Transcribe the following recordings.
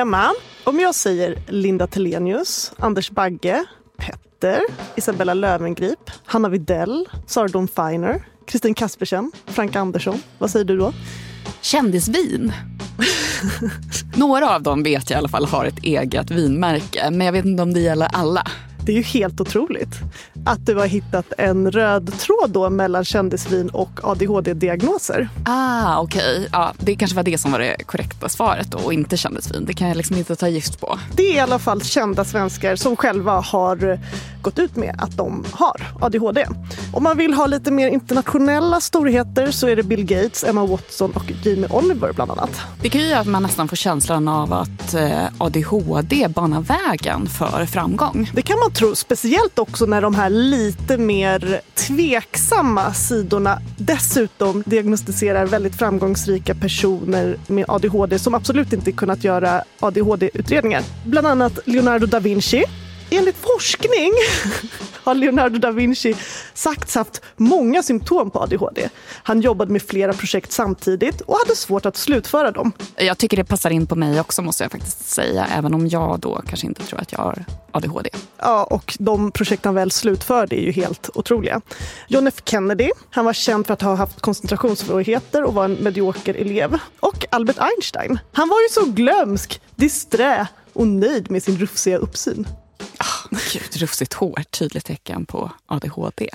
Emma, om jag säger Linda Telenius, Anders Bagge, Petter, Isabella Lövengrip, Hanna Videll, Sara Dawn Finer, Kristin Kaspersen, Frank Andersson. Vad säger du då? Kändisvin. Några av dem vet jag i alla fall har ett eget vinmärke, men jag vet inte om det gäller alla. Det är ju helt otroligt att du har hittat en röd tråd då mellan kändisvin och ADHD-diagnoser. Ah, okej. Okay. Ja, det kanske var det som var det korrekta svaret då, och inte kändisvin. Det kan jag liksom inte ta gift på. Det är i alla fall kända svenskar som själva har gått ut med att de har ADHD. Om man vill ha lite mer internationella storheter så är det Bill Gates, Emma Watson och Jamie Oliver bland annat. Det kan ju göra att man nästan får känslan av att eh, ADHD banar vägen för framgång. Det kan man tror speciellt också när de här lite mer tveksamma sidorna dessutom diagnostiserar väldigt framgångsrika personer med ADHD som absolut inte kunnat göra ADHD-utredningar. Bland annat Leonardo da Vinci Enligt forskning har Leonardo da Vinci sagts haft många symptom på ADHD. Han jobbade med flera projekt samtidigt och hade svårt att slutföra dem. Jag tycker det passar in på mig också måste jag faktiskt säga, även om jag då kanske inte tror att jag har ADHD. Ja, och de projekt han väl slutförde är ju helt otroliga. John F Kennedy, han var känd för att ha haft koncentrationssvårigheter och var en medioker elev. Och Albert Einstein, han var ju så glömsk, disträ och nöjd med sin rufsiga uppsyn. Gud, rufsigt hår, tydligt tecken på ADHD.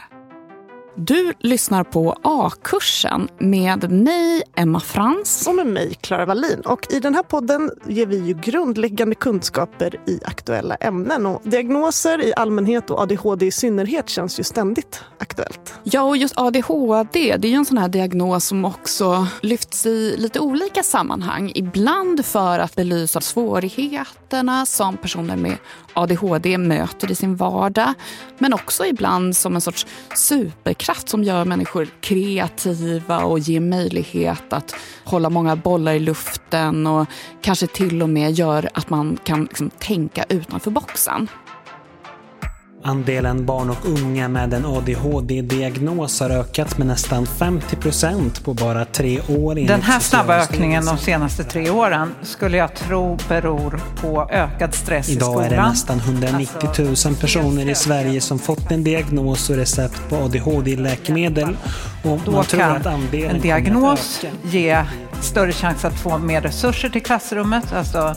Du lyssnar på A-kursen med mig, Emma Frans. Och med mig, Klara Wallin. Och I den här podden ger vi ju grundläggande kunskaper i aktuella ämnen. Och diagnoser i allmänhet och ADHD i synnerhet känns ju ständigt aktuellt. Ja, och just ADHD det är ju en sån här diagnos som också lyfts i lite olika sammanhang. Ibland för att belysa svårigheterna som personer med ADHD möter i sin vardag. Men också ibland som en sorts superkraft som gör människor kreativa och ger möjlighet att hålla många bollar i luften och kanske till och med gör att man kan liksom tänka utanför boxen. Andelen barn och unga med en ADHD-diagnos har ökat med nästan 50 procent på bara tre år. Den här snabba ökningen de senaste tre åren skulle jag tro beror på ökad stress Idag i skolan. Idag är det nästan 190 000 personer i Sverige som fått en diagnos och recept på ADHD-läkemedel. Och Då kan en diagnos ge större chans att få mer resurser till klassrummet, alltså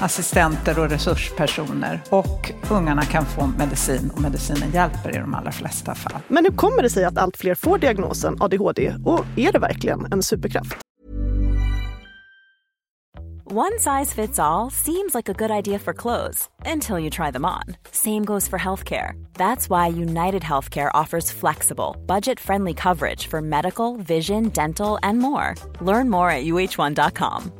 assistenter och resurspersoner. Och ungarna kan få medicin och medicinen hjälper i de allra flesta fall. Men hur kommer det sig att allt fler får diagnosen ADHD och är det verkligen en superkraft? One size fits all seems like a good idea for clothes until you try them on. Same goes for healthcare. That's why United Healthcare offers flexible, budget-friendly coverage for medical, vision, dental and more. Learn more at uh1.com.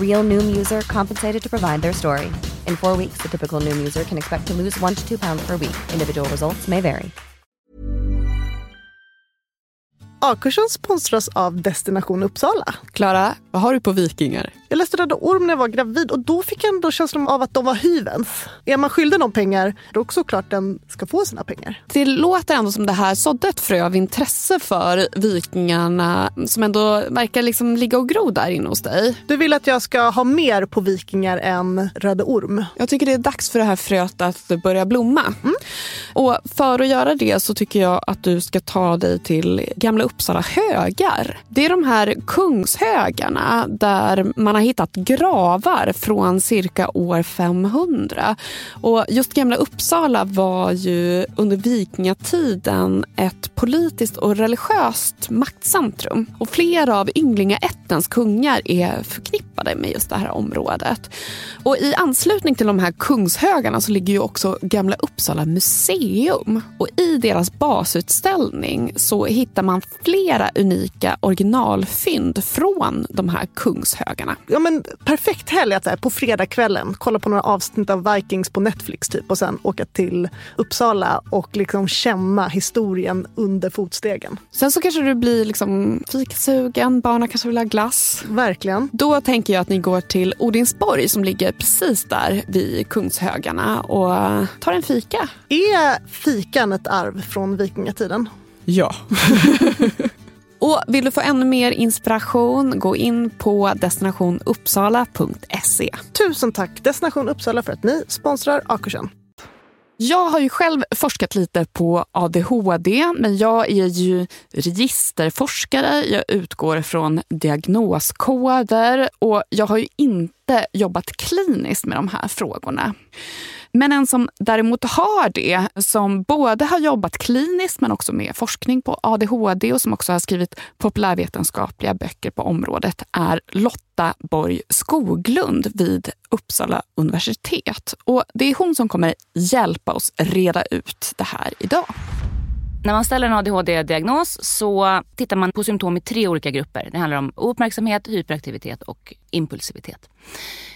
Real Noom user compensated to provide their story. In four weeks, the typical Noom user can expect to lose one to two pounds per week. Individual results may vary. A-kursen sponsras av Destination Uppsala. Klara, vad har du på Vikingar? Jag läste Röda Orm när jag var gravid och då fick jag ändå känslan av att de var hyvens. Är man skyldig någon pengar, då är det också klart den ska få sina pengar. Det låter ändå som det här sådde ett frö av intresse för Vikingarna som ändå verkar liksom ligga och gro där inne hos dig. Du vill att jag ska ha mer på Vikingar än Röda Orm? Jag tycker det är dags för det här fröet att börja blomma. Mm. Och för att göra det så tycker jag att du ska ta dig till Gamla Uppsala högar. Det är de här kungshögarna där man har hittat gravar från cirka år 500. Och just Gamla Uppsala var ju under vikingatiden ett politiskt och religiöst maktcentrum. Och flera av ynglingaättens kungar är förknippade med just det här området. Och i anslutning till de här kungshögarna så ligger ju också Gamla Uppsala museum. Och i deras basutställning så hittar man flera unika originalfynd från de här kungshögarna. Ja, men perfekt helg att på fredagskvällen kolla på några avsnitt av Vikings på Netflix typ och sen åka till Uppsala och liksom känna historien under fotstegen. Sen så kanske du blir liksom fikasugen, barnen kanske vill ha glass. Verkligen. Då tänker jag att ni går till Odinsborg som ligger precis där vid Kungshögarna och tar en fika. Är fikan ett arv från vikingatiden? Ja. Och vill du få ännu mer inspiration, gå in på destinationuppsala.se. Tusen tack Destination Uppsala för att ni sponsrar Akursen. Jag har ju själv forskat lite på ADHD, men jag är ju registerforskare. Jag utgår från diagnoskoder och jag har ju inte jobbat kliniskt med de här frågorna. Men en som däremot har det, som både har jobbat kliniskt men också med forskning på ADHD och som också har skrivit populärvetenskapliga böcker på området är Lotta Borg Skoglund vid Uppsala universitet. Och Det är hon som kommer hjälpa oss reda ut det här idag. När man ställer en ADHD-diagnos så tittar man på symptom i tre olika grupper. Det handlar om ouppmärksamhet, hyperaktivitet och impulsivitet.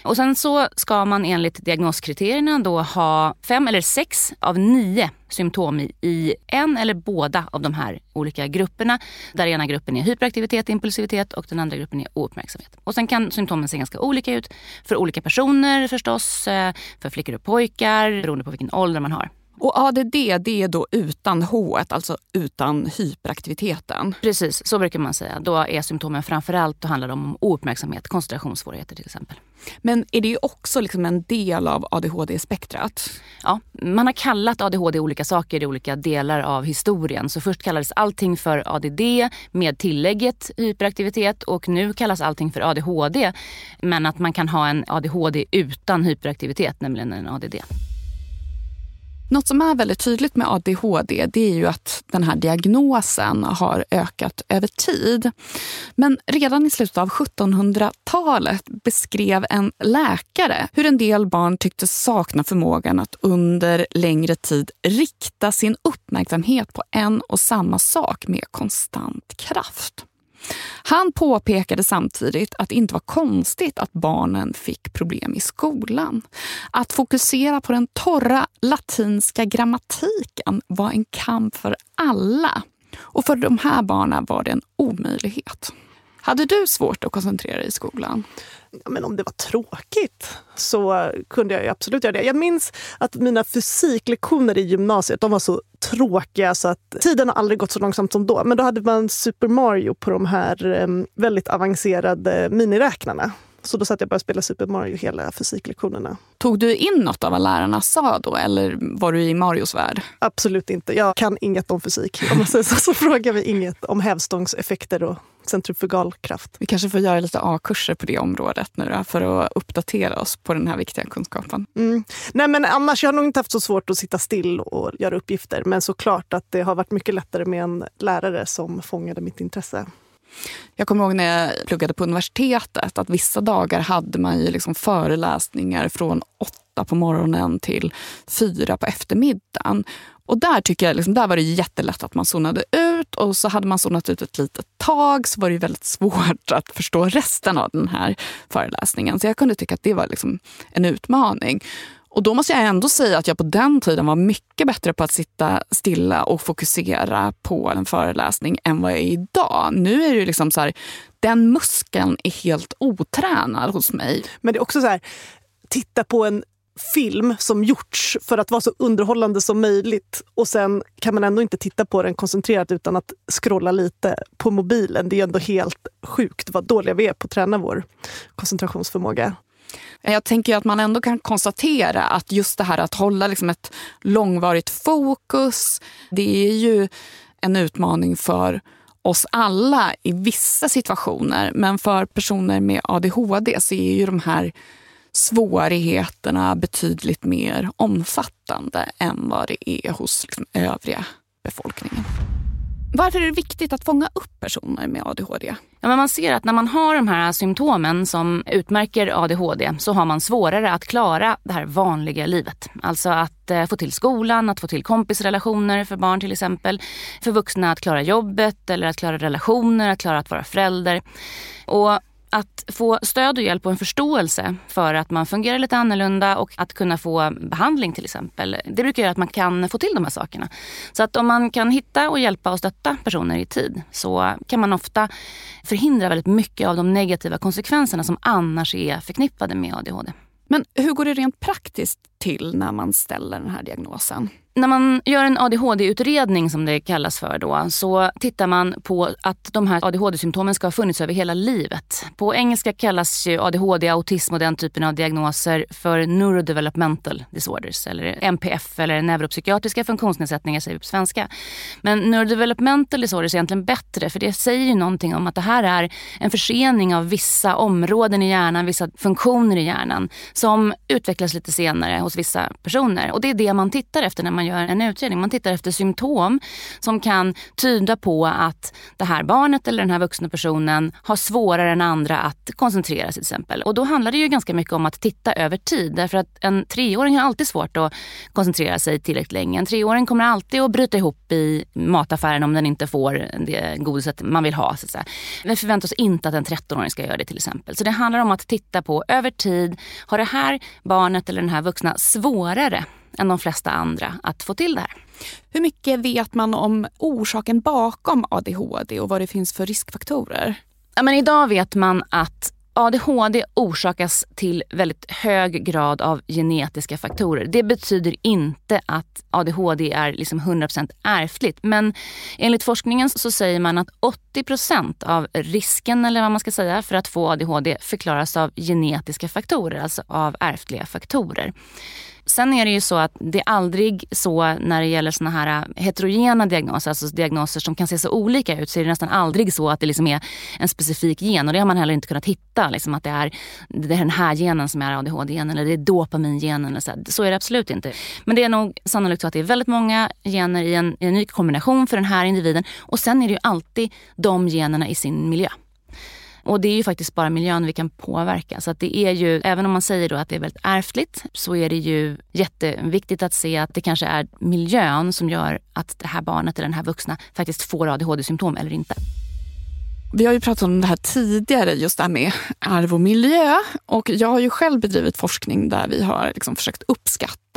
Och sen så ska man enligt diagnoskriterierna då ha fem eller sex av nio symptom i en eller båda av de här olika grupperna. Där ena gruppen är hyperaktivitet, impulsivitet och den andra gruppen är ouppmärksamhet. Och sen kan symptomen se ganska olika ut för olika personer förstås, eh, för flickor och pojkar beroende på vilken ålder man har. Och ADD det är då utan H, alltså utan hyperaktiviteten? Precis, så brukar man säga. Då är symptomen framförallt, då handlar det om ouppmärksamhet, koncentrationssvårigheter till exempel. Men är det också liksom en del av ADHD-spektrat? Ja, man har kallat ADHD olika saker i olika delar av historien. Så först kallades allting för ADD med tillägget hyperaktivitet och nu kallas allting för ADHD. Men att man kan ha en ADHD utan hyperaktivitet, nämligen en ADD. Något som är väldigt tydligt med ADHD det är ju att den här diagnosen har ökat över tid. Men redan i slutet av 1700-talet beskrev en läkare hur en del barn tycktes sakna förmågan att under längre tid rikta sin uppmärksamhet på en och samma sak med konstant kraft. Han påpekade samtidigt att det inte var konstigt att barnen fick problem i skolan. Att fokusera på den torra latinska grammatiken var en kamp för alla. Och för de här barnen var det en omöjlighet. Hade du svårt att koncentrera dig i skolan? men om det var tråkigt så kunde jag absolut göra det. Jag minns att mina fysiklektioner i gymnasiet de var så tråkiga så att tiden har aldrig gått så långsamt som då. Men då hade man Super Mario på de här ehm, väldigt avancerade miniräknarna. Så då satt jag bara och spelade Super Mario hela fysiklektionerna. Tog du in något av vad lärarna sa då eller var du i Marios värld? Absolut inte. Jag kan inget om fysik. Om man säger så, så frågar vi inget om hävstångseffekter och centrifugalkraft. Vi kanske får göra lite A-kurser på det området nu då, för att uppdatera oss på den här viktiga kunskapen. Mm. Nej, men annars, jag har nog inte haft så svårt att sitta still och göra uppgifter. Men såklart att det har varit mycket lättare med en lärare som fångade mitt intresse. Jag kommer ihåg när jag pluggade på universitetet att vissa dagar hade man ju liksom föreläsningar från åtta på morgonen till fyra på eftermiddagen. Och där tycker jag liksom, där var det jättelätt att man zonade ut och så hade man zonat ut ett litet tag så var det väldigt svårt att förstå resten av den här föreläsningen. Så jag kunde tycka att det var liksom en utmaning. Och då måste jag ändå säga att jag på den tiden var mycket bättre på att sitta stilla och fokusera på en föreläsning än vad jag är idag. Nu är det liksom så här, den muskeln är helt otränad hos mig. Men det är också så här, titta på en film som gjorts för att vara så underhållande som möjligt. Och sen kan man ändå inte titta på den koncentrerat utan att scrolla lite på mobilen. Det är ändå helt sjukt vad dåliga vi är på att träna vår koncentrationsförmåga. Jag tänker att man ändå kan konstatera att just det här att hålla liksom ett långvarigt fokus, det är ju en utmaning för oss alla i vissa situationer. Men för personer med ADHD så är ju de här svårigheterna betydligt mer omfattande än vad det är hos liksom övriga befolkningen. Varför är det viktigt att fånga upp personer med ADHD? Ja, men man ser att när man har de här symptomen som utmärker ADHD så har man svårare att klara det här vanliga livet. Alltså att eh, få till skolan, att få till kompisrelationer för barn till exempel. För vuxna att klara jobbet eller att klara relationer, att klara att vara förälder. Och att få stöd och hjälp och en förståelse för att man fungerar lite annorlunda och att kunna få behandling till exempel. Det brukar göra att man kan få till de här sakerna. Så att om man kan hitta och hjälpa och stötta personer i tid så kan man ofta förhindra väldigt mycket av de negativa konsekvenserna som annars är förknippade med ADHD. Men hur går det rent praktiskt till när man ställer den här diagnosen? När man gör en ADHD-utredning som det kallas för då, så tittar man på att de här ADHD-symptomen ska ha funnits över hela livet. På engelska kallas ju ADHD, autism och den typen av diagnoser för neurodevelopmental disorders eller NPF eller neuropsykiatriska funktionsnedsättningar säger vi på svenska. Men neurodevelopmental disorders är egentligen bättre för det säger ju någonting om att det här är en försening av vissa områden i hjärnan, vissa funktioner i hjärnan som utvecklas lite senare hos vissa personer. Och det är det man tittar efter när man gör en utredning. Man tittar efter symptom som kan tyda på att det här barnet eller den här vuxna personen har svårare än andra att koncentrera sig till exempel. Och då handlar det ju ganska mycket om att titta över tid. Därför att en treåring har alltid svårt att koncentrera sig tillräckligt länge. En treåring kommer alltid att bryta ihop i mataffären om den inte får det godiset man vill ha. Så att säga. Vi förväntar oss inte att en 13-åring ska göra det till exempel. Så det handlar om att titta på över tid. Har det här barnet eller den här vuxna svårare än de flesta andra att få till det här. Hur mycket vet man om orsaken bakom ADHD och vad det finns för riskfaktorer? Ja, men idag vet man att ADHD orsakas till väldigt hög grad av genetiska faktorer. Det betyder inte att ADHD är liksom 100% ärftligt. Men enligt forskningen så säger man att 80% av risken eller vad man ska säga för att få ADHD förklaras av genetiska faktorer, alltså av ärftliga faktorer. Sen är det ju så att det är aldrig så när det gäller såna här heterogena diagnoser, alltså diagnoser som kan se så olika ut, så är det nästan aldrig så att det liksom är en specifik gen. Och det har man heller inte kunnat hitta. Liksom att det är, det är den här genen som är ADHD-genen eller det är dopamingenen. så. så är det absolut inte. Men det är nog sannolikt så att det är väldigt många gener i en, i en ny kombination för den här individen. Och sen är det ju alltid de generna i sin miljö. Och det är ju faktiskt bara miljön vi kan påverka. Så att det är ju, även om man säger då att det är väldigt ärftligt, så är det ju jätteviktigt att se att det kanske är miljön som gör att det här barnet eller den här vuxna faktiskt får ADHD-symptom eller inte. Vi har ju pratat om det här tidigare, just det här med arv och miljö. Och jag har ju själv bedrivit forskning där vi har liksom försökt uppskatta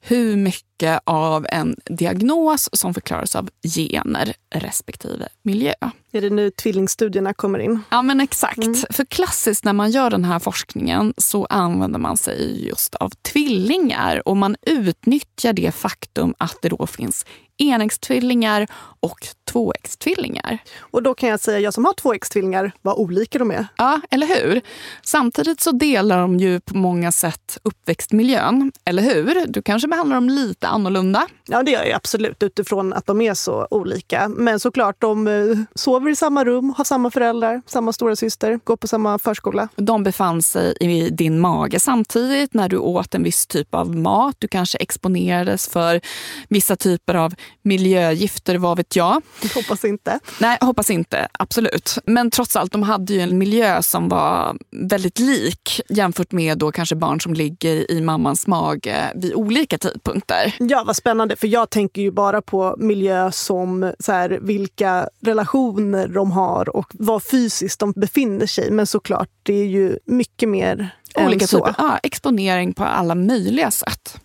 hur mycket av en diagnos som förklaras av gener respektive miljö. Är det nu tvillingstudierna kommer in? Ja men exakt. Mm. För klassiskt när man gör den här forskningen så använder man sig just av tvillingar och man utnyttjar det faktum att det då finns enäggstvillingar och tvåäggstvillingar. Och då kan jag säga, jag som har tvåäggstvillingar, vad olika de är. Ja, eller hur? Samtidigt så delar de ju på många sätt uppväxtmiljön, eller hur? Du kanske behandlar dem lite annorlunda? Ja, det gör jag absolut utifrån att de är så olika. Men såklart, de eh, sover i samma rum, har samma föräldrar, samma stora syster, går på samma förskola. De befann sig i din mage samtidigt när du åt en viss typ av mat. Du kanske exponerades för vissa typer av miljögifter, vad vet jag. Hoppas inte. Nej, hoppas inte. Absolut. Men trots allt, de hade ju en miljö som var väldigt lik jämfört med då kanske barn som ligger i mammans mage vid olika tidpunkter. Ja, vad spännande. För jag tänker ju bara på miljö som så här, vilka relationer de har och var fysiskt de befinner sig. Men såklart, det är ju mycket mer Olika än så. typer, ja, exponering på alla möjliga sätt.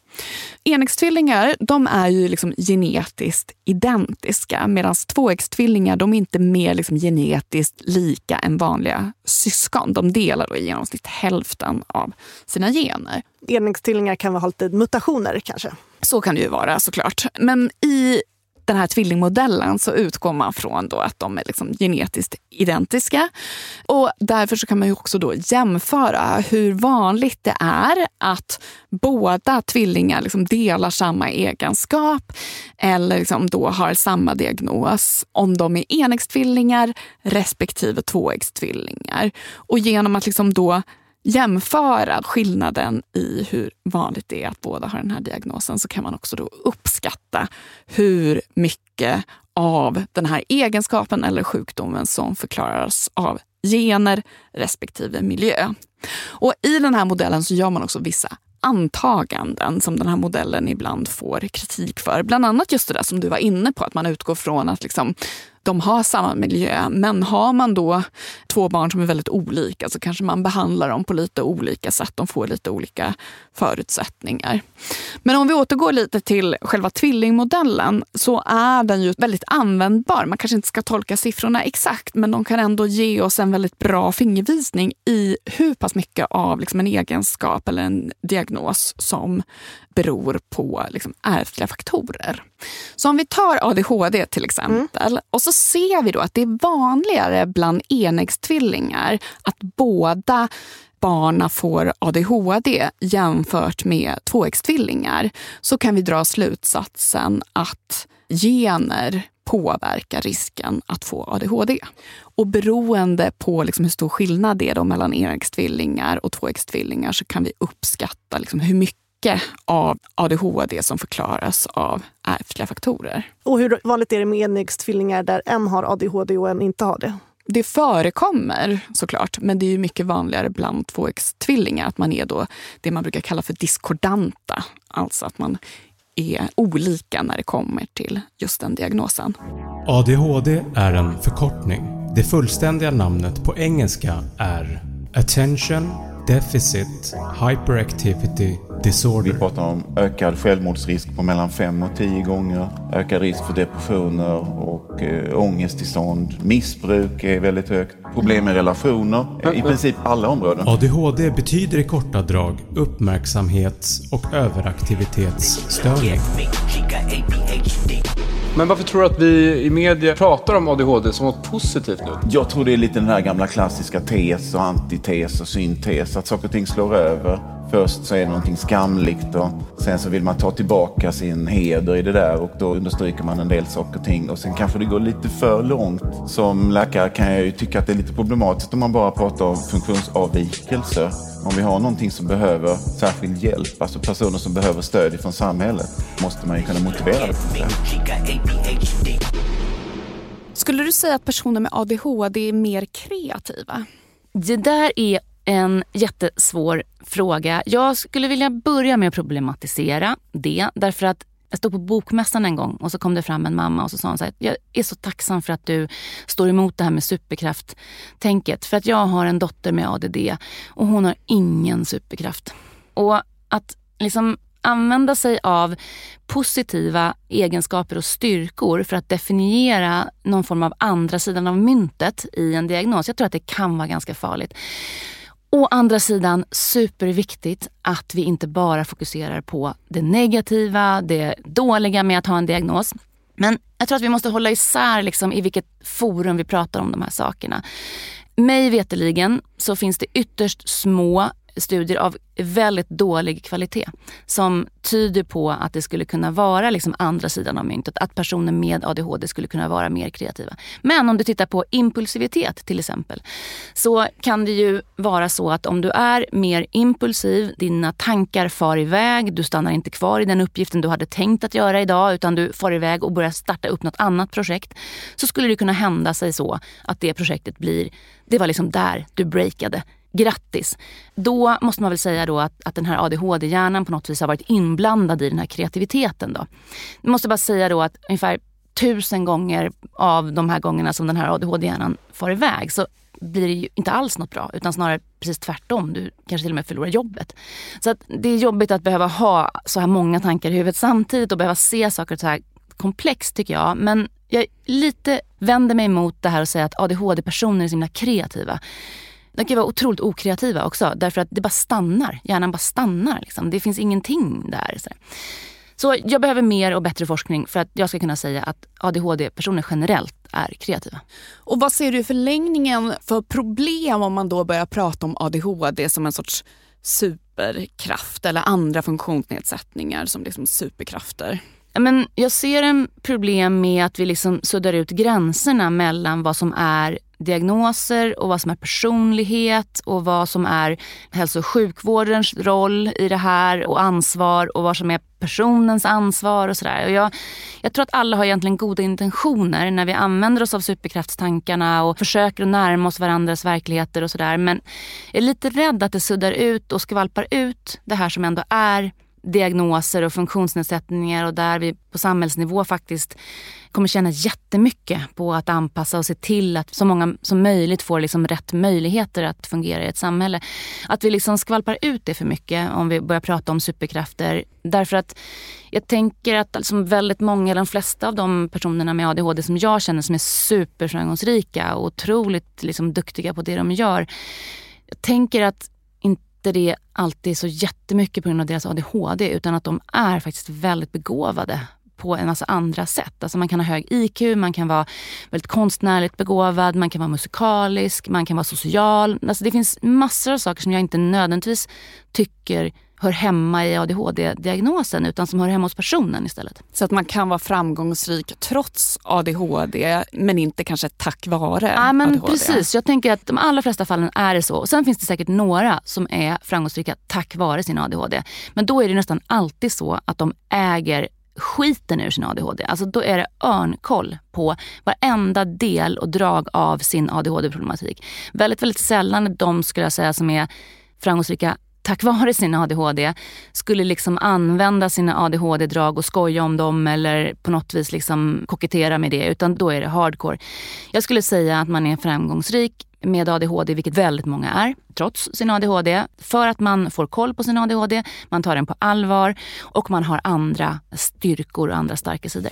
Enäggstvillingar de är ju liksom genetiskt identiska medan tvåäggstvillingar de är inte mer liksom genetiskt lika än vanliga syskon. De delar då i genomsnitt hälften av sina gener. Enäggstvillingar kan ha lite mutationer kanske? Så kan det ju vara såklart. Men i den här tvillingmodellen så utgår man från då att de är liksom genetiskt identiska. Och därför så kan man ju också då jämföra hur vanligt det är att båda tvillingar liksom delar samma egenskap eller liksom då har samma diagnos om de är enäggstvillingar respektive tvåäggstvillingar. Och genom att liksom då jämföra skillnaden i hur vanligt det är att båda har den här diagnosen så kan man också då uppskatta hur mycket av den här egenskapen eller sjukdomen som förklaras av gener respektive miljö. Och I den här modellen så gör man också vissa antaganden som den här modellen ibland får kritik för. Bland annat just det där som du var inne på, att man utgår från att liksom, de har samma miljö. Men har man då två barn som är väldigt olika så kanske man behandlar dem på lite olika sätt. De får lite olika förutsättningar. Men om vi återgår lite till själva tvillingmodellen så är den ju väldigt användbar. Man kanske inte ska tolka siffrorna exakt men de kan ändå ge oss en väldigt bra fingervisning i hur pass mycket av liksom en egenskap eller en diagnos som beror på liksom ärftliga faktorer. Så om vi tar ADHD till exempel mm. och så ser vi då att det är vanligare bland enäggstvillingar att båda barna får ADHD jämfört med tvåäggstvillingar så kan vi dra slutsatsen att gener påverkar risken att få ADHD. Och beroende på liksom hur stor skillnad det är mellan enäggstvillingar och tvåäggstvillingar så kan vi uppskatta liksom hur mycket mycket av ADHD som förklaras av ärftliga faktorer. Och hur vanligt är det med enäggstvillingar där en har ADHD och en inte har det? Det förekommer såklart, men det är mycket vanligare bland tvåäggstvillingar att man är då det man brukar kalla för diskordanta. Alltså att man är olika när det kommer till just den diagnosen. ADHD är en förkortning. Det fullständiga namnet på engelska är Attention Deficit Hyperactivity Disorder. Vi pratar om ökad självmordsrisk på mellan 5 och 10 gånger, ökad risk för depressioner och äh, ångesttillstånd. Missbruk är väldigt högt. Problem med relationer, i princip alla områden. ADHD betyder i korta drag uppmärksamhets och överaktivitetsstörning. Men varför tror du att vi i media pratar om ADHD som något positivt nu? Jag tror det är lite den här gamla klassiska tes och antites och syntes. Att saker och ting slår över. Först så är det någonting skamligt och sen så vill man ta tillbaka sin heder i det där och då understryker man en del saker och ting och sen kanske det går lite för långt. Som läkare kan jag ju tycka att det är lite problematiskt om man bara pratar om funktionsavvikelser. Om vi har någonting som behöver särskild hjälp, alltså personer som behöver stöd från samhället, måste man ju kunna motivera det. Skulle du säga att personer med ADHD är mer kreativa? Det där är en jättesvår fråga. Jag skulle vilja börja med att problematisera det. Därför att jag stod på Bokmässan en gång och så kom det fram en mamma och så sa hon så här, jag är så tacksam för att du står emot det här med superkraft-tänket. För att jag har en dotter med ADD och hon har ingen superkraft. Och att liksom använda sig av positiva egenskaper och styrkor för att definiera någon form av andra sidan av myntet i en diagnos. Jag tror att det kan vara ganska farligt. Å andra sidan superviktigt att vi inte bara fokuserar på det negativa, det dåliga med att ha en diagnos. Men jag tror att vi måste hålla isär liksom i vilket forum vi pratar om de här sakerna. Mig veteligen så finns det ytterst små studier av väldigt dålig kvalitet som tyder på att det skulle kunna vara liksom andra sidan av myntet. Att personer med ADHD skulle kunna vara mer kreativa. Men om du tittar på impulsivitet till exempel så kan det ju vara så att om du är mer impulsiv, dina tankar far iväg, du stannar inte kvar i den uppgiften du hade tänkt att göra idag utan du far iväg och börjar starta upp något annat projekt. Så skulle det kunna hända sig så att det projektet blir, det var liksom där du breakade grattis. Då måste man väl säga då att, att den här ADHD-hjärnan på något vis har varit inblandad i den här kreativiteten. Då. Jag måste bara säga då att ungefär tusen gånger av de här gångerna som den här ADHD-hjärnan far iväg så blir det ju inte alls något bra utan snarare precis tvärtom. Du kanske till och med förlorar jobbet. Så att det är jobbigt att behöva ha så här många tankar i huvudet samtidigt och behöva se saker så här komplext tycker jag. Men jag lite vänder mig emot det här att säga att ADHD-personer är så himla kreativa. De kan vara otroligt okreativa också därför att det bara stannar. Hjärnan bara stannar. Liksom. Det finns ingenting där. Så, Så jag behöver mer och bättre forskning för att jag ska kunna säga att ADHD-personer generellt är kreativa. Och vad ser du i förlängningen för problem om man då börjar prata om ADHD som en sorts superkraft eller andra funktionsnedsättningar som liksom superkrafter? Men jag ser en problem med att vi liksom suddar ut gränserna mellan vad som är diagnoser och vad som är personlighet och vad som är hälso och sjukvårdens roll i det här och ansvar och vad som är personens ansvar och sådär. Jag, jag tror att alla har egentligen goda intentioner när vi använder oss av superkraftstankarna och försöker att närma oss varandras verkligheter och sådär. Men jag är lite rädd att det suddar ut och skvalpar ut det här som ändå är diagnoser och funktionsnedsättningar och där vi på samhällsnivå faktiskt kommer tjäna jättemycket på att anpassa och se till att så många som möjligt får liksom rätt möjligheter att fungera i ett samhälle. Att vi liksom skvalpar ut det för mycket om vi börjar prata om superkrafter. Därför att jag tänker att liksom väldigt många, de flesta av de personerna med ADHD som jag känner som är superframgångsrika och otroligt liksom duktiga på det de gör. Jag tänker att inte det alltid så jättemycket på grund av deras ADHD utan att de är faktiskt väldigt begåvade på en massa andra sätt. Alltså man kan ha hög IQ, man kan vara väldigt konstnärligt begåvad, man kan vara musikalisk, man kan vara social. Alltså det finns massor av saker som jag inte nödvändigtvis tycker hör hemma i ADHD-diagnosen utan som hör hemma hos personen istället. Så att man kan vara framgångsrik trots ADHD men inte kanske tack vare ja, men ADHD? Precis, jag tänker att de allra flesta fallen är det så. sen finns det säkert några som är framgångsrika tack vare sin ADHD. Men då är det nästan alltid så att de äger skiten ur sin ADHD. Alltså då är det örnkoll på varenda del och drag av sin ADHD-problematik. Väldigt, väldigt sällan de skulle jag säga som är framgångsrika tack vare sin ADHD skulle liksom använda sina ADHD-drag och skoja om dem eller på något vis liksom kokettera med det. Utan då är det hardcore. Jag skulle säga att man är framgångsrik med ADHD, vilket väldigt många är, trots sin ADHD. För att man får koll på sin ADHD, man tar den på allvar och man har andra styrkor och andra starka sidor.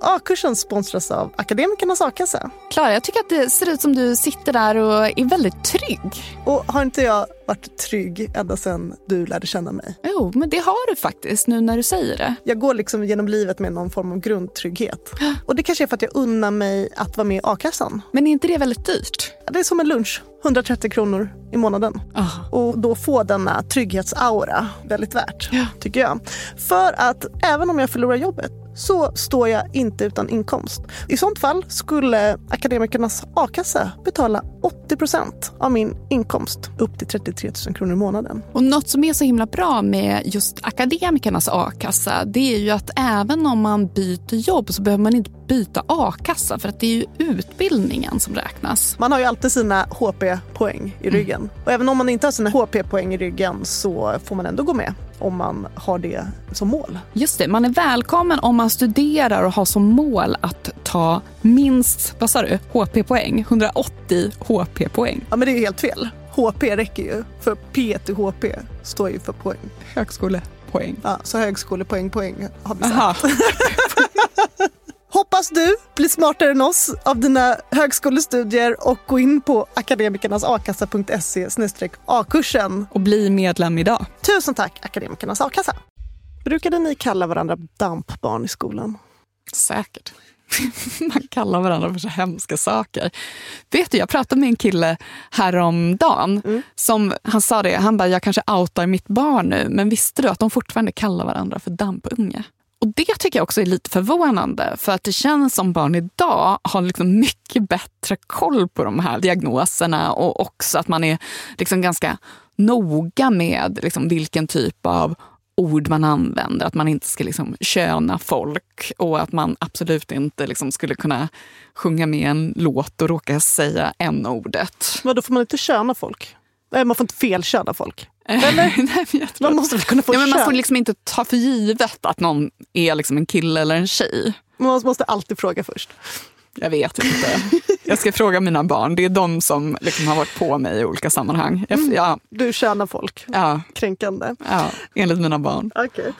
A-kursen sponsras av Akademikernas a-kassa. Klara, jag tycker att det ser ut som du sitter där och är väldigt trygg. Och har inte jag varit trygg ända sedan du lärde känna mig? Jo, men det har du faktiskt nu när du säger det. Jag går liksom genom livet med någon form av grundtrygghet. Och det kanske är för att jag unnar mig att vara med i a-kassan. Men är inte det väldigt dyrt? Det är som en lunch. 130 kronor i månaden. Oh. Och då få denna trygghetsaura väldigt värt, ja. tycker jag. För att även om jag förlorar jobbet så står jag inte utan inkomst. I sånt fall skulle Akademikernas a-kassa betala 80% av min inkomst upp till 33 000 kronor i månaden. Och något som är så himla bra med just Akademikernas a-kassa det är ju att även om man byter jobb så behöver man inte byta a-kassa för att det är ju utbildningen som räknas. Man har ju alltid sina HP-poäng i ryggen. Mm. Och även om man inte har sina HP-poäng i ryggen så får man ändå gå med om man har det som mål. Just det, man är välkommen om man studerar och har som mål att ta minst, vad sa du, HP-poäng? 180 HP-poäng. Ja men det är helt fel. HP räcker ju, för P till HP står ju för poäng. Högskolepoäng. Ja, så högskolepoäng, poäng har vi sagt. Hoppas du blir smartare än oss av dina högskolestudier och gå in på akademikernasakassa.se a-kursen. Och bli medlem idag. Tusen tack Akademikernas a-kassa. Brukade ni kalla varandra dampbarn i skolan? Säkert. Man kallar varandra för så hemska saker. Vet du, jag pratade med en kille häromdagen. Mm. Som, han sa det, han bara, jag kanske outar mitt barn nu, men visste du att de fortfarande kallar varandra för dampunge? Och Det tycker jag också är lite förvånande, för att det känns som barn idag har liksom mycket bättre koll på de här diagnoserna och också att man är liksom ganska noga med liksom vilken typ av ord man använder. Att man inte ska liksom köna folk och att man absolut inte liksom skulle kunna sjunga med en låt och råka säga n-ordet. Men då får man inte köna folk? Man får inte felköna folk? Eller? Nej, man måste väl kunna få ja, men Man får liksom inte ta för givet att någon är liksom en kille eller en tjej. Man måste alltid fråga först. Jag vet inte. Jag ska fråga mina barn. Det är de som liksom har varit på mig i olika sammanhang. Mm. Ja. Du tjänar folk. Ja. Kränkande. Ja, enligt mina barn. Okay.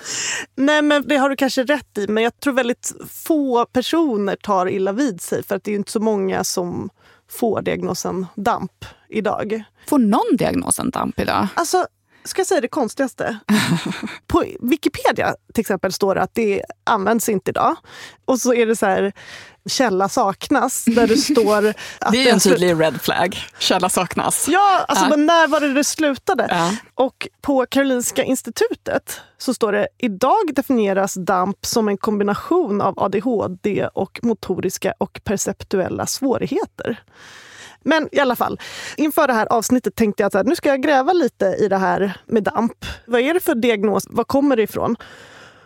Nej, men det har du kanske rätt i. Men jag tror väldigt få personer tar illa vid sig. För att det är inte så många som får diagnosen DAMP idag. Får någon diagnosen DAMP idag? Alltså, ska jag säga det konstigaste? På Wikipedia till exempel står det att det används inte idag. Och så är det så här, källa saknas, där det står... Att det är en tydlig red flag. Källa saknas. Ja, alltså, ja. men när var det det slutade? Ja. Och på Karolinska institutet så står det idag definieras DAMP som en kombination av ADHD och motoriska och perceptuella svårigheter. Men i alla fall, inför det här avsnittet tänkte jag att nu ska jag gräva lite i det här med DAMP. Vad är det för diagnos? Var kommer det ifrån?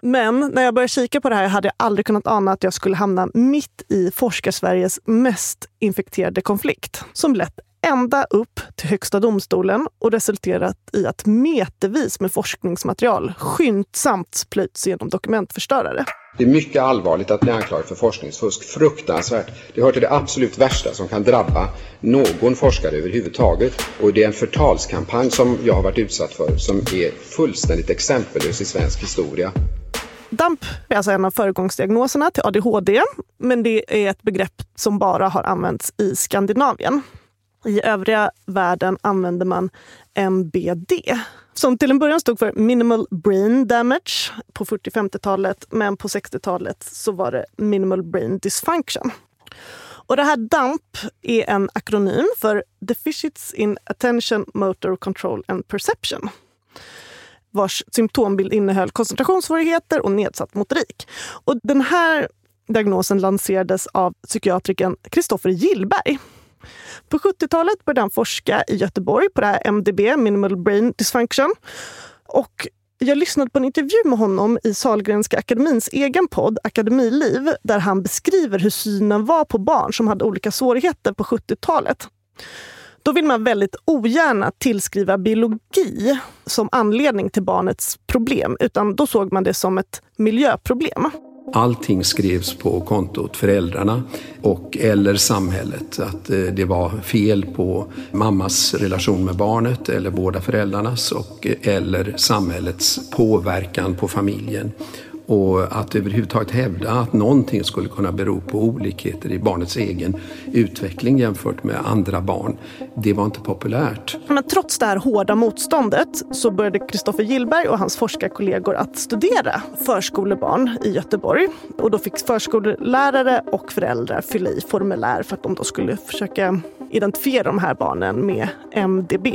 Men när jag började kika på det här hade jag aldrig kunnat ana att jag skulle hamna mitt i Forskarsveriges mest infekterade konflikt som lett ända upp till Högsta domstolen och resulterat i att metervis med forskningsmaterial skyndsamt plöjts genom dokumentförstörare. Det är mycket allvarligt att bli anklagad för forskningsfusk. Fruktansvärt. Det hör till det absolut värsta som kan drabba någon forskare överhuvudtaget. Och det är en förtalskampanj som jag har varit utsatt för som är fullständigt exempellös i svensk historia. DAMP är alltså en av föregångsdiagnoserna till ADHD, men det är ett begrepp som bara har använts i Skandinavien. I övriga världen använder man MBD som till en början stod för Minimal Brain Damage på 40-50-talet men på 60-talet så var det Minimal Brain Dysfunction. Och det här DAMP är en akronym för Deficits in Attention, Motor Control and Perception vars symptombild innehöll koncentrationssvårigheter och nedsatt motorik. Och den här diagnosen lanserades av psykiatrikern Kristoffer Gillberg. På 70-talet började han forska i Göteborg på det här MDB, Minimal Brain Dysfunction. Och jag lyssnade på en intervju med honom i Salgrenska akademins egen podd Akademiliv där han beskriver hur synen var på barn som hade olika svårigheter på 70-talet. Då vill man väldigt ogärna tillskriva biologi som anledning till barnets problem, utan då såg man det som ett miljöproblem. Allting skrevs på kontot föräldrarna och eller samhället. Att eh, det var fel på mammas relation med barnet eller båda föräldrarnas och eh, eller samhällets påverkan på familjen. Och att överhuvudtaget hävda att någonting skulle kunna bero på olikheter i barnets egen utveckling jämfört med andra barn, det var inte populärt. Men trots det här hårda motståndet så började Kristoffer Gillberg och hans forskarkollegor att studera förskolebarn i Göteborg. Och då fick förskollärare och föräldrar fylla i formulär för att de då skulle försöka identifiera de här barnen med MDB.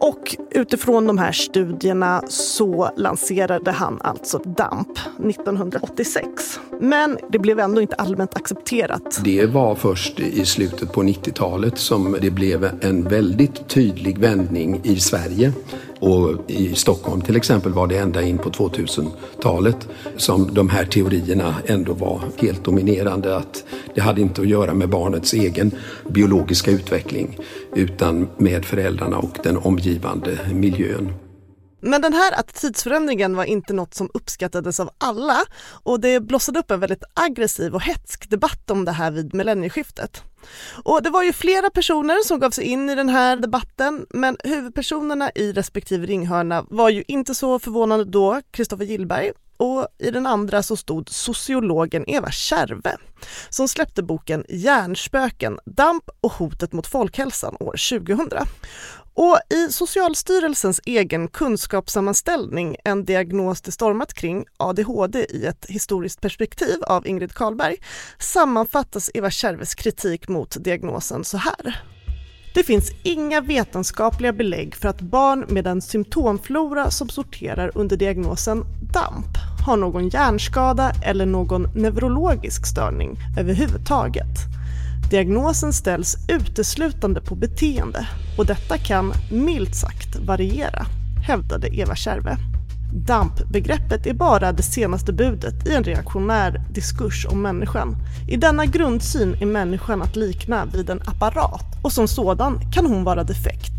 Och utifrån de här studierna så lanserade han alltså DAMP 1986. Men det blev ändå inte allmänt accepterat. Det var först i slutet på 90-talet som det blev en väldigt tydlig vändning i Sverige och i Stockholm till exempel var det ända in på 2000-talet som de här teorierna ändå var helt dominerande. Att det hade inte att göra med barnets egen biologiska utveckling utan med föräldrarna och den omgivande miljön. Men den här attitydsförändringen var inte något som uppskattades av alla och det blossade upp en väldigt aggressiv och hetsk debatt om det här vid millennieskiftet. Och det var ju flera personer som gav sig in i den här debatten men huvudpersonerna i respektive ringhörna var ju inte så förvånande då, Kristoffer Gillberg och i den andra så stod sociologen Eva Kärve som släppte boken Hjärnspöken, damp och hotet mot folkhälsan år 2000. Och i Socialstyrelsens egen kunskapssammanställning En diagnos det stormat kring ADHD i ett historiskt perspektiv av Ingrid Karlberg sammanfattas Eva Kärves kritik mot diagnosen så här. Det finns inga vetenskapliga belägg för att barn med en symptomflora som sorterar under diagnosen DAMP har någon hjärnskada eller någon neurologisk störning överhuvudtaget. Diagnosen ställs uteslutande på beteende och detta kan, milt sagt, variera, hävdade Eva Kärve. DAMP-begreppet är bara det senaste budet i en reaktionär diskurs om människan. I denna grundsyn är människan att likna vid en apparat och som sådan kan hon vara defekt.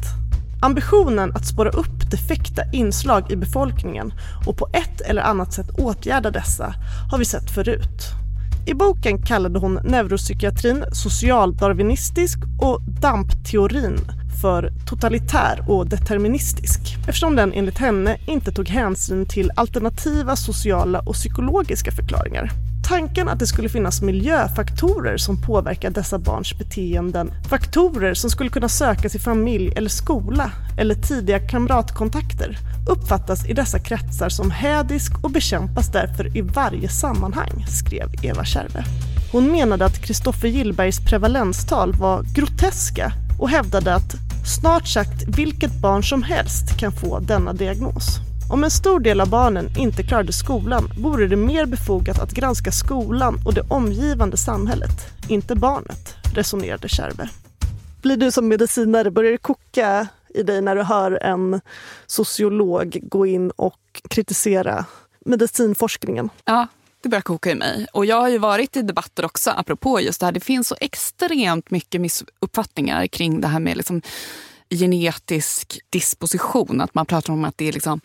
Ambitionen att spåra upp defekta inslag i befolkningen och på ett eller annat sätt åtgärda dessa har vi sett förut. I boken kallade hon neuropsykiatrin socialdarwinistisk och DAMP-teorin för totalitär och deterministisk eftersom den enligt henne inte tog hänsyn till alternativa sociala och psykologiska förklaringar. Tanken att det skulle finnas miljöfaktorer som påverkar dessa barns beteenden, faktorer som skulle kunna sökas i familj eller skola eller tidiga kamratkontakter, uppfattas i dessa kretsar som hädisk och bekämpas därför i varje sammanhang, skrev Eva Kärve. Hon menade att Kristoffer Gillbergs prevalenstal var groteska och hävdade att snart sagt vilket barn som helst kan få denna diagnos. Om en stor del av barnen inte klarade skolan vore det mer befogat att granska skolan och det omgivande samhället, inte barnet, resonerade Kärve. Blir du som medicinare, börjar det koka i dig när du hör en sociolog gå in och kritisera medicinforskningen? Ja, det börjar koka i mig. Och jag har ju varit i debatter också, apropå just det här. Det finns så extremt mycket missuppfattningar kring det här med liksom genetisk disposition. Att man pratar om att det är liksom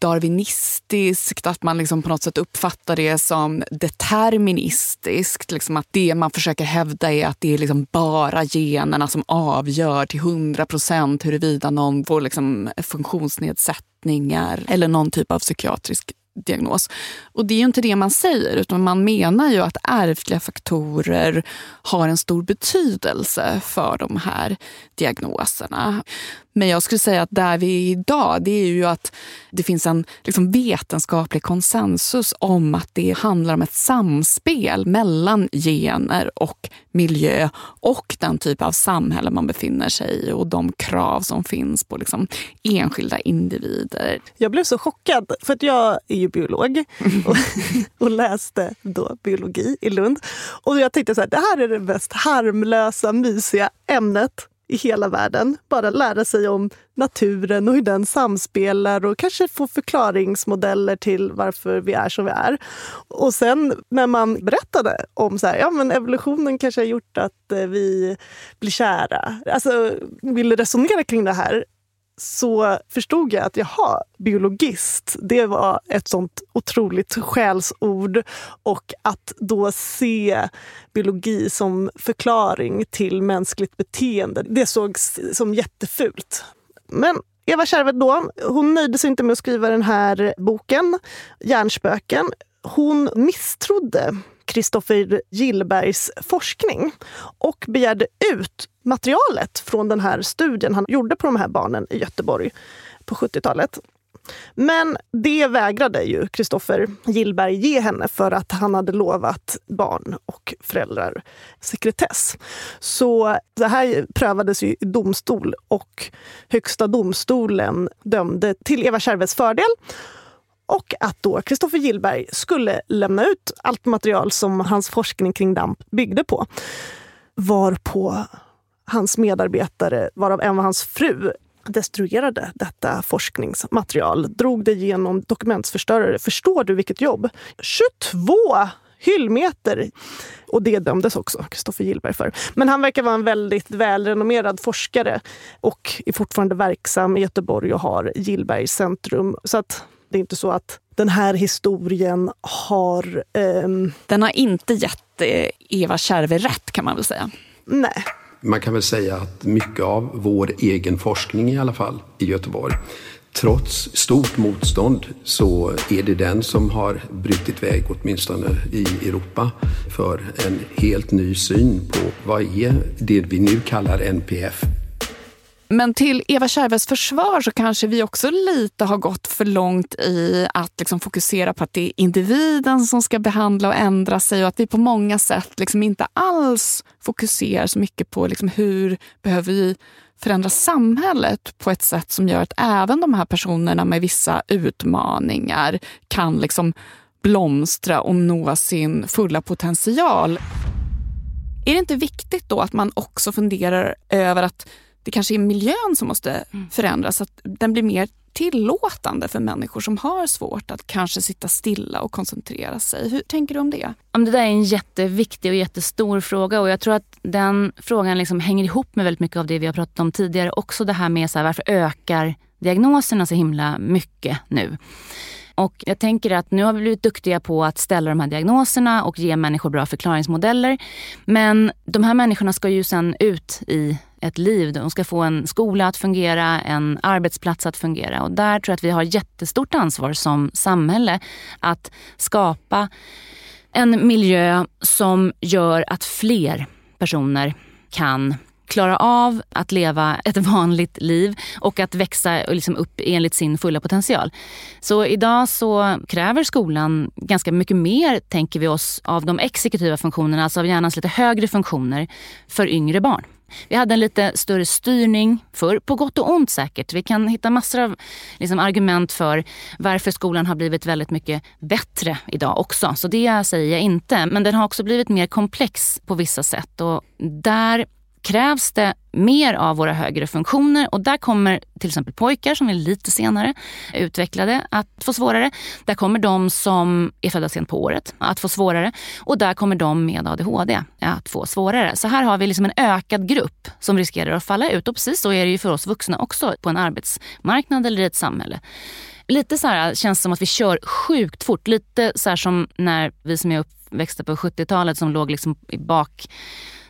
darwinistiskt, att man liksom på något sätt uppfattar det som deterministiskt. Liksom att det man försöker hävda är att det är liksom bara generna som avgör till 100 procent huruvida någon får liksom funktionsnedsättningar eller någon typ av psykiatrisk diagnos. Och det är ju inte det man säger, utan man menar ju att ärftliga faktorer har en stor betydelse för de här diagnoserna. Men jag skulle säga att där vi är idag, det är ju att det finns en liksom vetenskaplig konsensus om att det handlar om ett samspel mellan gener och miljö och den typ av samhälle man befinner sig i och de krav som finns på liksom enskilda individer. Jag blev så chockad, för att jag är ju biolog och, och läste då biologi i Lund. Och jag tänkte så här, det här är det mest harmlösa, mysiga ämnet i hela världen. Bara lära sig om naturen och hur den samspelar och kanske få förklaringsmodeller till varför vi är som vi är. Och sen när man berättade om så här, ja, men evolutionen kanske har gjort att eh, vi blir kära. Alltså vill resonera kring det här så förstod jag att jaha, biologist, det var ett sånt otroligt skällsord. Och att då se biologi som förklaring till mänskligt beteende, det sågs som jättefult. Men Eva Kärved då, hon nöjde sig inte med att skriva den här boken, Hjärnspöken. Hon misstrodde Kristoffer Gillbergs forskning och begärde ut materialet från den här studien han gjorde på de här barnen i Göteborg på 70-talet. Men det vägrade ju Kristoffer Gillberg ge henne för att han hade lovat barn och föräldrar sekretess. Så det här prövades i domstol och Högsta domstolen dömde till Eva Kärves fördel och att då Kristoffer Gillberg skulle lämna ut allt material som hans forskning kring DAMP byggde på. Varpå hans medarbetare, varav en var hans fru, destruerade detta forskningsmaterial, drog det genom dokumentsförstörare. Förstår du vilket jobb? 22 hyllmeter. Och det dömdes också Kristoffer Gillberg för. Men han verkar vara en väldigt välrenommerad forskare och är fortfarande verksam i Göteborg och har Gillbergs centrum. Så att det är inte så att den här historien har... Um... Den har inte gett eh, Eva Kärve rätt kan man väl säga. Nej. Man kan väl säga att mycket av vår egen forskning i alla fall i Göteborg trots stort motstånd så är det den som har brutit väg, åtminstone i Europa, för en helt ny syn på vad är det vi nu kallar NPF. Men till Eva Kärves försvar så kanske vi också lite har gått för långt i att liksom fokusera på att det är individen som ska behandla och ändra sig och att vi på många sätt liksom inte alls fokuserar så mycket på liksom hur behöver vi förändra samhället på ett sätt som gör att även de här personerna med vissa utmaningar kan liksom blomstra och nå sin fulla potential. Är det inte viktigt då att man också funderar över att det kanske är miljön som måste mm. förändras, att den blir mer tillåtande för människor som har svårt att kanske sitta stilla och koncentrera sig. Hur tänker du om det? Det där är en jätteviktig och jättestor fråga och jag tror att den frågan liksom hänger ihop med väldigt mycket av det vi har pratat om tidigare. Också det här med så här, varför ökar diagnoserna så himla mycket nu? Och jag tänker att nu har vi blivit duktiga på att ställa de här diagnoserna och ge människor bra förklaringsmodeller. Men de här människorna ska ju sen ut i ett liv. De ska få en skola att fungera, en arbetsplats att fungera. Och där tror jag att vi har jättestort ansvar som samhälle att skapa en miljö som gör att fler personer kan klara av att leva ett vanligt liv och att växa liksom upp enligt sin fulla potential. Så idag så kräver skolan ganska mycket mer, tänker vi oss, av de exekutiva funktionerna, alltså av hjärnans lite högre funktioner för yngre barn. Vi hade en lite större styrning för på gott och ont säkert. Vi kan hitta massor av liksom, argument för varför skolan har blivit väldigt mycket bättre idag också. Så det säger jag inte. Men den har också blivit mer komplex på vissa sätt. Och där krävs det mer av våra högre funktioner och där kommer till exempel pojkar som är lite senare utvecklade att få svårare. Där kommer de som är födda sent på året att få svårare och där kommer de med ADHD att få svårare. Så här har vi liksom en ökad grupp som riskerar att falla ut och precis så är det ju för oss vuxna också på en arbetsmarknad eller i ett samhälle. Lite så här känns som att vi kör sjukt fort. Lite så här som när vi som är uppväxta på 70-talet som låg liksom i bak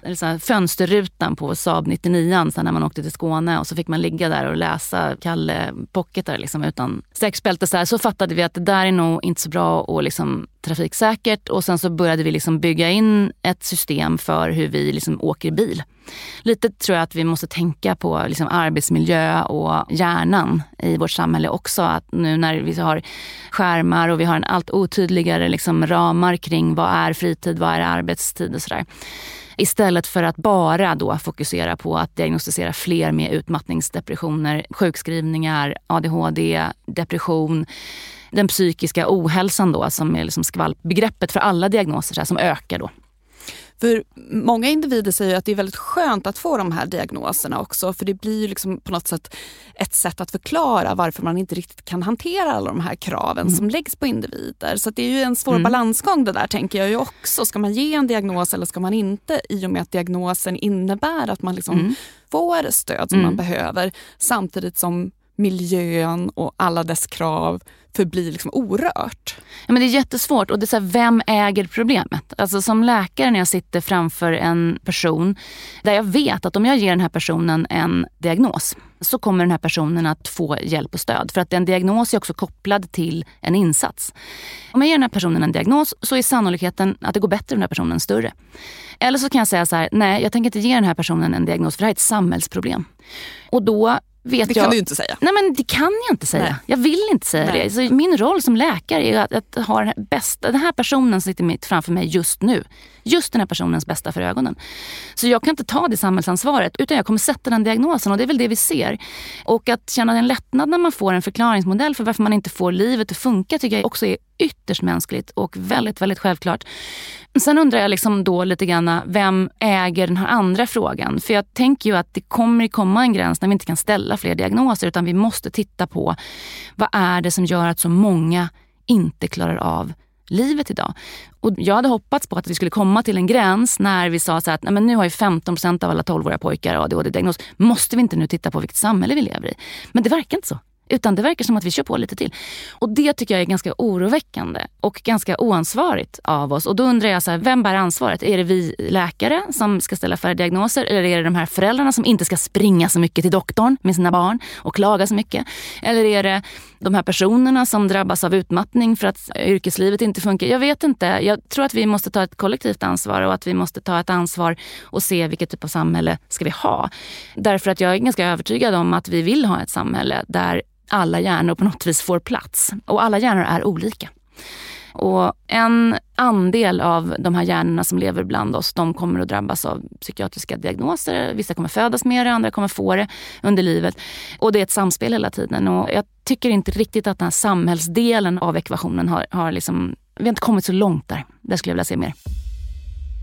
eller så här, fönsterrutan på Saab 99 så när man åkte till Skåne och så fick man ligga där och läsa Kalle Pocketar liksom, utan sexbälte. Så, så fattade vi att det där är nog inte så bra och liksom, trafiksäkert. Och sen så började vi liksom bygga in ett system för hur vi liksom åker bil. Lite tror jag att vi måste tänka på liksom arbetsmiljö och hjärnan i vårt samhälle också. Att nu när vi har skärmar och vi har en allt otydligare liksom ramar kring vad är fritid, vad är arbetstid och sådär Istället för att bara då fokusera på att diagnostisera fler med utmattningsdepressioner, sjukskrivningar, ADHD, depression den psykiska ohälsan då som är liksom skvalpbegreppet för alla diagnoser som ökar då. För många individer säger att det är väldigt skönt att få de här diagnoserna också för det blir liksom på något sätt ett sätt att förklara varför man inte riktigt kan hantera alla de här kraven mm. som läggs på individer. Så det är ju en svår mm. balansgång det där tänker jag ju också. Ska man ge en diagnos eller ska man inte? I och med att diagnosen innebär att man liksom mm. får stöd som man mm. behöver samtidigt som miljön och alla dess krav förblir liksom orört. Ja, men det är jättesvårt. Och det är så här, vem äger problemet? Alltså som läkare när jag sitter framför en person där jag vet att om jag ger den här personen en diagnos så kommer den här personen att få hjälp och stöd. För att en diagnos är också kopplad till en insats. Om jag ger den här personen en diagnos så är sannolikheten att det går bättre för den här personen större. Eller så kan jag säga så här, nej jag tänker inte ge den här personen en diagnos för det här är ett samhällsproblem. Och då vet det kan jag, du inte säga. Nej men det kan jag inte säga. Nej. Jag vill inte säga Nej. det. Så min roll som läkare är att, att ha den här, bästa, den här personen som sitter mitt framför mig just nu. Just den här personens bästa för ögonen. Så jag kan inte ta det samhällsansvaret utan jag kommer sätta den diagnosen och det är väl det vi ser. Och att känna en lättnad när man får en förklaringsmodell för varför man inte får livet att funka tycker jag också är ytterst mänskligt och väldigt, väldigt självklart. Sen undrar jag liksom då lite grann, vem äger den här andra frågan? För jag tänker ju att det kommer komma en gräns när vi inte kan ställa fler diagnoser utan vi måste titta på vad är det som gör att så många inte klarar av livet idag. Och jag hade hoppats på att vi skulle komma till en gräns när vi sa så att Nej, men nu har ju 15% av alla 12-åriga pojkar ADHD-diagnos. Måste vi inte nu titta på vilket samhälle vi lever i? Men det verkar inte så. Utan det verkar som att vi kör på lite till. Och det tycker jag är ganska oroväckande och ganska oansvarigt av oss. Och då undrar jag, så här, vem bär ansvaret? Är det vi läkare som ska ställa färre diagnoser? Eller är det de här föräldrarna som inte ska springa så mycket till doktorn med sina barn och klaga så mycket? Eller är det de här personerna som drabbas av utmattning för att yrkeslivet inte funkar? Jag vet inte. Jag tror att vi måste ta ett kollektivt ansvar och att vi måste ta ett ansvar och se vilket typ av samhälle ska vi ha. Därför att jag är ganska övertygad om att vi vill ha ett samhälle där alla hjärnor på något vis får plats. Och alla hjärnor är olika. Och en andel av de här hjärnorna som lever bland oss, de kommer att drabbas av psykiatriska diagnoser. Vissa kommer födas med det, andra kommer få det under livet. Och det är ett samspel hela tiden. Och jag tycker inte riktigt att den här samhällsdelen av ekvationen har, har liksom, vi har inte kommit så långt där. Där skulle jag vilja se mer.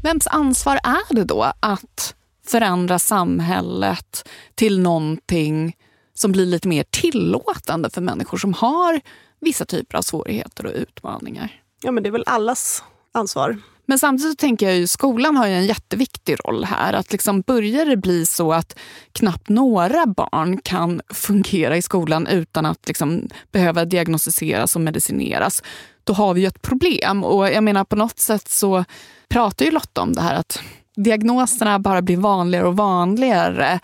Vems ansvar är det då att förändra samhället till någonting som blir lite mer tillåtande för människor som har vissa typer av svårigheter och utmaningar. Ja, men det är väl allas ansvar. Men samtidigt tänker jag ju skolan har en jätteviktig roll här. Att liksom börjar det bli så att knappt några barn kan fungera i skolan utan att liksom behöva diagnostiseras och medicineras, då har vi ju ett problem. Och jag menar på något sätt så pratar ju Lotta om det här att diagnoserna bara blir vanligare och vanligare.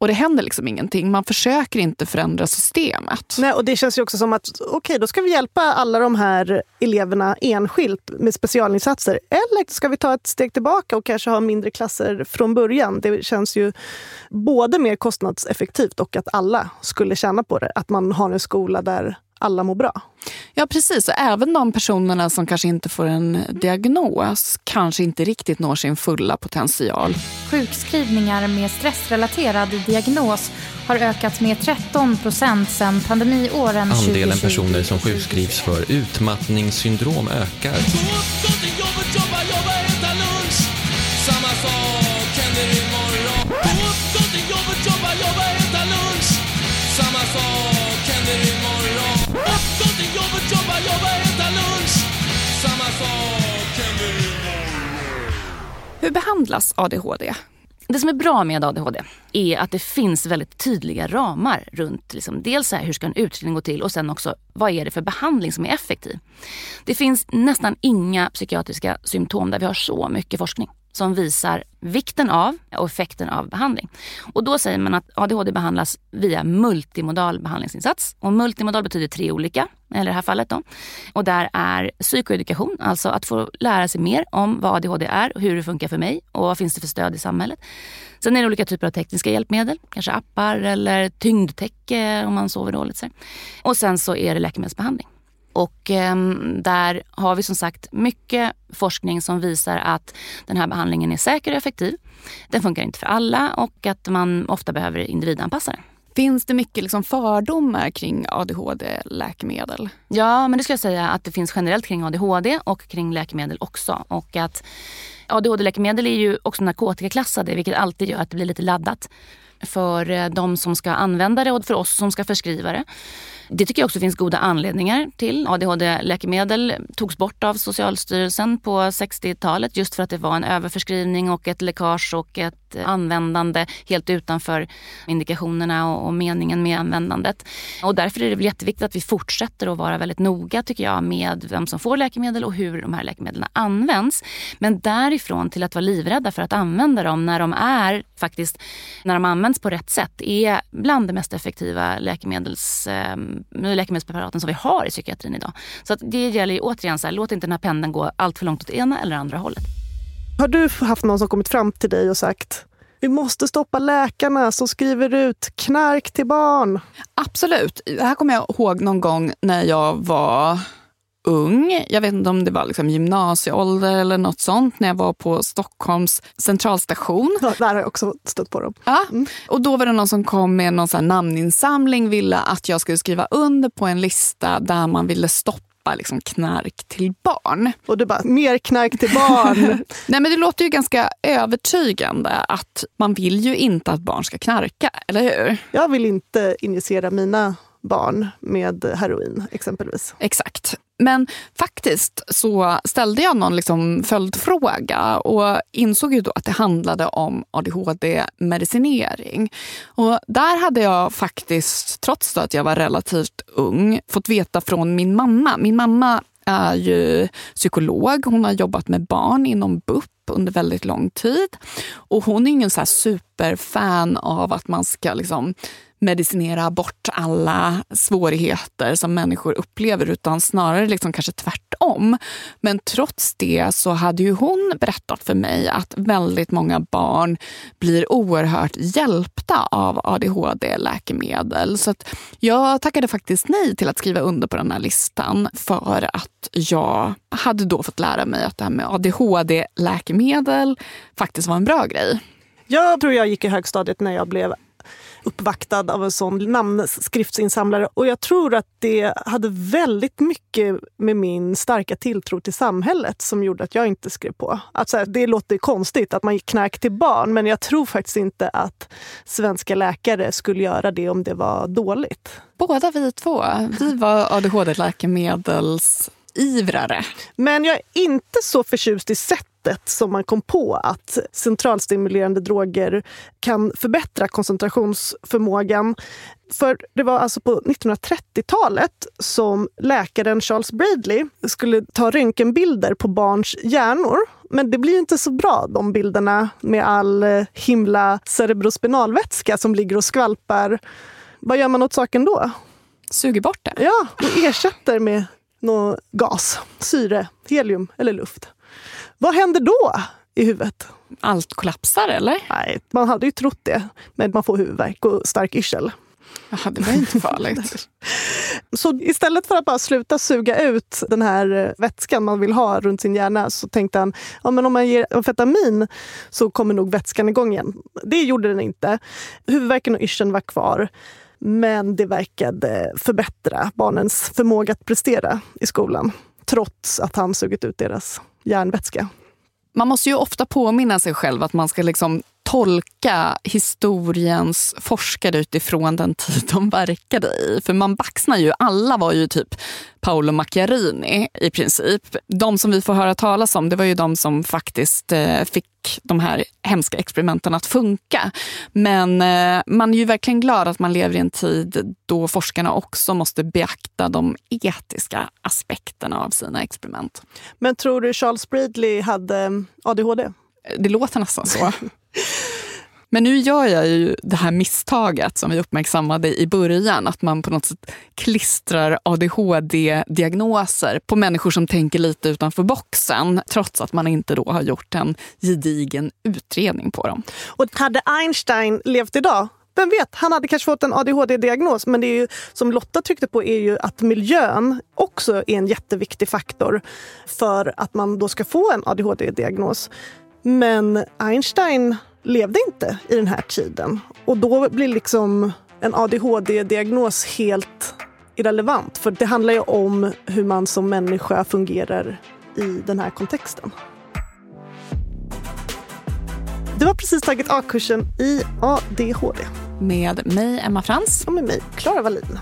Och det händer liksom ingenting. Man försöker inte förändra systemet. Nej, och det känns ju också som att okej, okay, då ska vi hjälpa alla de här eleverna enskilt med specialinsatser. Eller ska vi ta ett steg tillbaka och kanske ha mindre klasser från början? Det känns ju både mer kostnadseffektivt och att alla skulle tjäna på det. Att man har en skola där alla mår bra. Ja precis, och även de personerna som kanske inte får en diagnos kanske inte riktigt når sin fulla potential. Sjukskrivningar med stressrelaterad diagnos har ökat med 13 procent sedan pandemiåren 2020. Andelen personer som sjukskrivs för utmattningssyndrom ökar. Hur behandlas ADHD? Det som är bra med ADHD är att det finns väldigt tydliga ramar runt liksom, dels här, hur ska en utredning gå till och sen också vad är det för behandling som är effektiv. Det finns nästan inga psykiatriska symptom där vi har så mycket forskning som visar vikten av och effekten av behandling. Och då säger man att ADHD behandlas via multimodal behandlingsinsats. Och multimodal betyder tre olika, eller i det här fallet. Då. Och där är psykoedukation, alltså att få lära sig mer om vad ADHD är, hur det funkar för mig och vad finns det för stöd i samhället. Sen är det olika typer av tekniska hjälpmedel, kanske appar eller tyngdtäcke om man sover dåligt. Och sen så är det läkemedelsbehandling. Och eh, där har vi som sagt mycket forskning som visar att den här behandlingen är säker och effektiv. Den funkar inte för alla och att man ofta behöver individanpassa den. Finns det mycket liksom fördomar kring ADHD-läkemedel? Ja, men det skulle jag säga att det finns generellt kring ADHD och kring läkemedel också. Och att ADHD-läkemedel är ju också narkotikaklassade vilket alltid gör att det blir lite laddat för eh, de som ska använda det och för oss som ska förskriva det. Det tycker jag också finns goda anledningar till. ADHD-läkemedel togs bort av Socialstyrelsen på 60-talet just för att det var en överförskrivning och ett läckage och ett användande helt utanför indikationerna och, meningen med användandet. Och därför är det väl jätteviktigt att vi fortsätter att vara väldigt noga tycker jag med vem som får läkemedel och hur de här läkemedlen används. Men därifrån till att vara livrädda för att använda dem när de är faktiskt, när de används på rätt sätt, är bland de mest effektiva läkemedels, eh, läkemedelspreparaten som vi har i psykiatrin idag. Så att det gäller ju återigen, så här, låt inte den här pendeln gå allt för långt åt ena eller andra hållet. Har du haft någon som kommit fram till dig och sagt vi måste stoppa läkarna som skriver ut knark till barn? Absolut. Det här kommer jag ihåg någon gång när jag var ung. Jag vet inte om det var liksom gymnasieålder eller något sånt när jag var på Stockholms centralstation. Ja, där har jag också stött på dem. Ja, och då var det någon som kom med någon namninsamling, ville att jag skulle skriva under på en lista där man ville stoppa liksom knark till barn. Och du bara, mer knark till barn. Nej men det låter ju ganska övertygande att man vill ju inte att barn ska knarka, eller hur? Jag vill inte injicera mina barn med heroin exempelvis. Exakt. Men faktiskt så ställde jag någon liksom följdfråga och insåg ju då att det handlade om ADHD-medicinering. Och där hade jag faktiskt, trots att jag var relativt ung, fått veta från min mamma. Min mamma är ju psykolog. Hon har jobbat med barn inom BUP under väldigt lång tid. Och hon är ingen så superfan av att man ska liksom medicinera bort alla svårigheter som människor upplever utan snarare liksom kanske tvärtom. Men trots det så hade ju hon berättat för mig att väldigt många barn blir oerhört hjälpta av ADHD-läkemedel. Så att jag tackade faktiskt nej till att skriva under på den här listan för att jag hade då fått lära mig att det här med ADHD-läkemedel faktiskt var en bra grej. Jag tror jag gick i högstadiet när jag blev uppvaktad av en sån namnskriftsinsamlare. Och jag tror att det hade väldigt mycket med min starka tilltro till samhället som gjorde att jag inte skrev på. Alltså, det låter konstigt att man gick knark till barn men jag tror faktiskt inte att svenska läkare skulle göra det om det var dåligt. Båda vi två, vi var ADHD-läkemedels ivrare. Men jag är inte så förtjust i sätt sättet som man kom på att centralstimulerande droger kan förbättra koncentrationsförmågan. För det var alltså på 1930-talet som läkaren Charles Bradley skulle ta röntgenbilder på barns hjärnor. Men det blir inte så bra de bilderna med all eh, himla cerebrospinalvätska som ligger och skvalpar. Vad gör man åt saken då? Suger bort det? Ja, och ersätter med någon gas, syre, helium eller luft. Vad händer då i huvudet? Allt kollapsar eller? Nej, man hade ju trott det. Men man får huvudvärk och stark yrsel. Jaha, det var inte farligt. så istället för att bara sluta suga ut den här vätskan man vill ha runt sin hjärna så tänkte han ja, men om man ger amfetamin så kommer nog vätskan igång igen. Det gjorde den inte. Huvudvärken och yrseln var kvar. Men det verkade förbättra barnens förmåga att prestera i skolan trots att han sugit ut deras järnvätska. Man måste ju ofta påminna sig själv att man ska liksom tolka historiens forskare utifrån den tid de verkade i. För man baxnar ju, alla var ju typ Paolo Macchiarini i princip. De som vi får höra talas om, det var ju de som faktiskt eh, fick de här hemska experimenten att funka. Men eh, man är ju verkligen glad att man lever i en tid då forskarna också måste beakta de etiska aspekterna av sina experiment. Men tror du Charles Bradley hade ADHD? Det låter nästan så. Men nu gör jag ju det här misstaget som vi uppmärksammade i början, att man på något sätt klistrar ADHD-diagnoser på människor som tänker lite utanför boxen, trots att man inte då har gjort en gedigen utredning på dem. Och hade Einstein levt idag, vem vet, han hade kanske fått en ADHD-diagnos. Men det är ju, som Lotta tryckte på är ju att miljön också är en jätteviktig faktor för att man då ska få en ADHD-diagnos. Men Einstein levde inte i den här tiden. Och då blir liksom en ADHD-diagnos helt irrelevant. För det handlar ju om hur man som människa fungerar i den här kontexten. Du har precis tagit A-kursen i ADHD. Med mig, Emma Frans. Och med mig, Klara Wallin.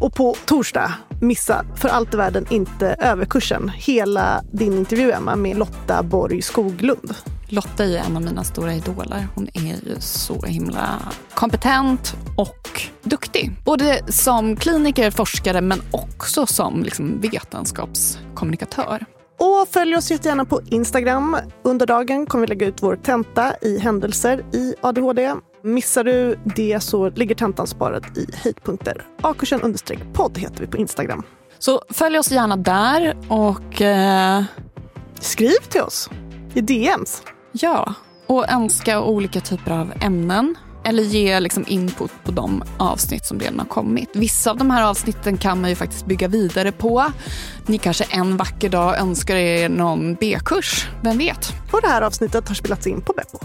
Och på torsdag, missa för allt i världen inte överkursen. Hela din intervju, Emma, med Lotta Borg Skoglund. Lotta är en av mina stora idoler. Hon är ju så himla kompetent och duktig. Både som kliniker, forskare men också som liksom vetenskapskommunikatör. Och följ oss jättegärna på Instagram. Under dagen kommer vi lägga ut vår tenta i händelser i ADHD. Missar du det så ligger tentan sparad i höjdpunkter. Akursen understreck podd heter vi på Instagram. Så följ oss gärna där och eh... skriv till oss i DMs. Ja, och önska olika typer av ämnen eller ge liksom input på de avsnitt som redan har kommit. Vissa av de här avsnitten kan man ju faktiskt bygga vidare på. Ni kanske en vacker dag önskar er någon B-kurs, vem vet? Och det här avsnittet har spelats in på Beppo.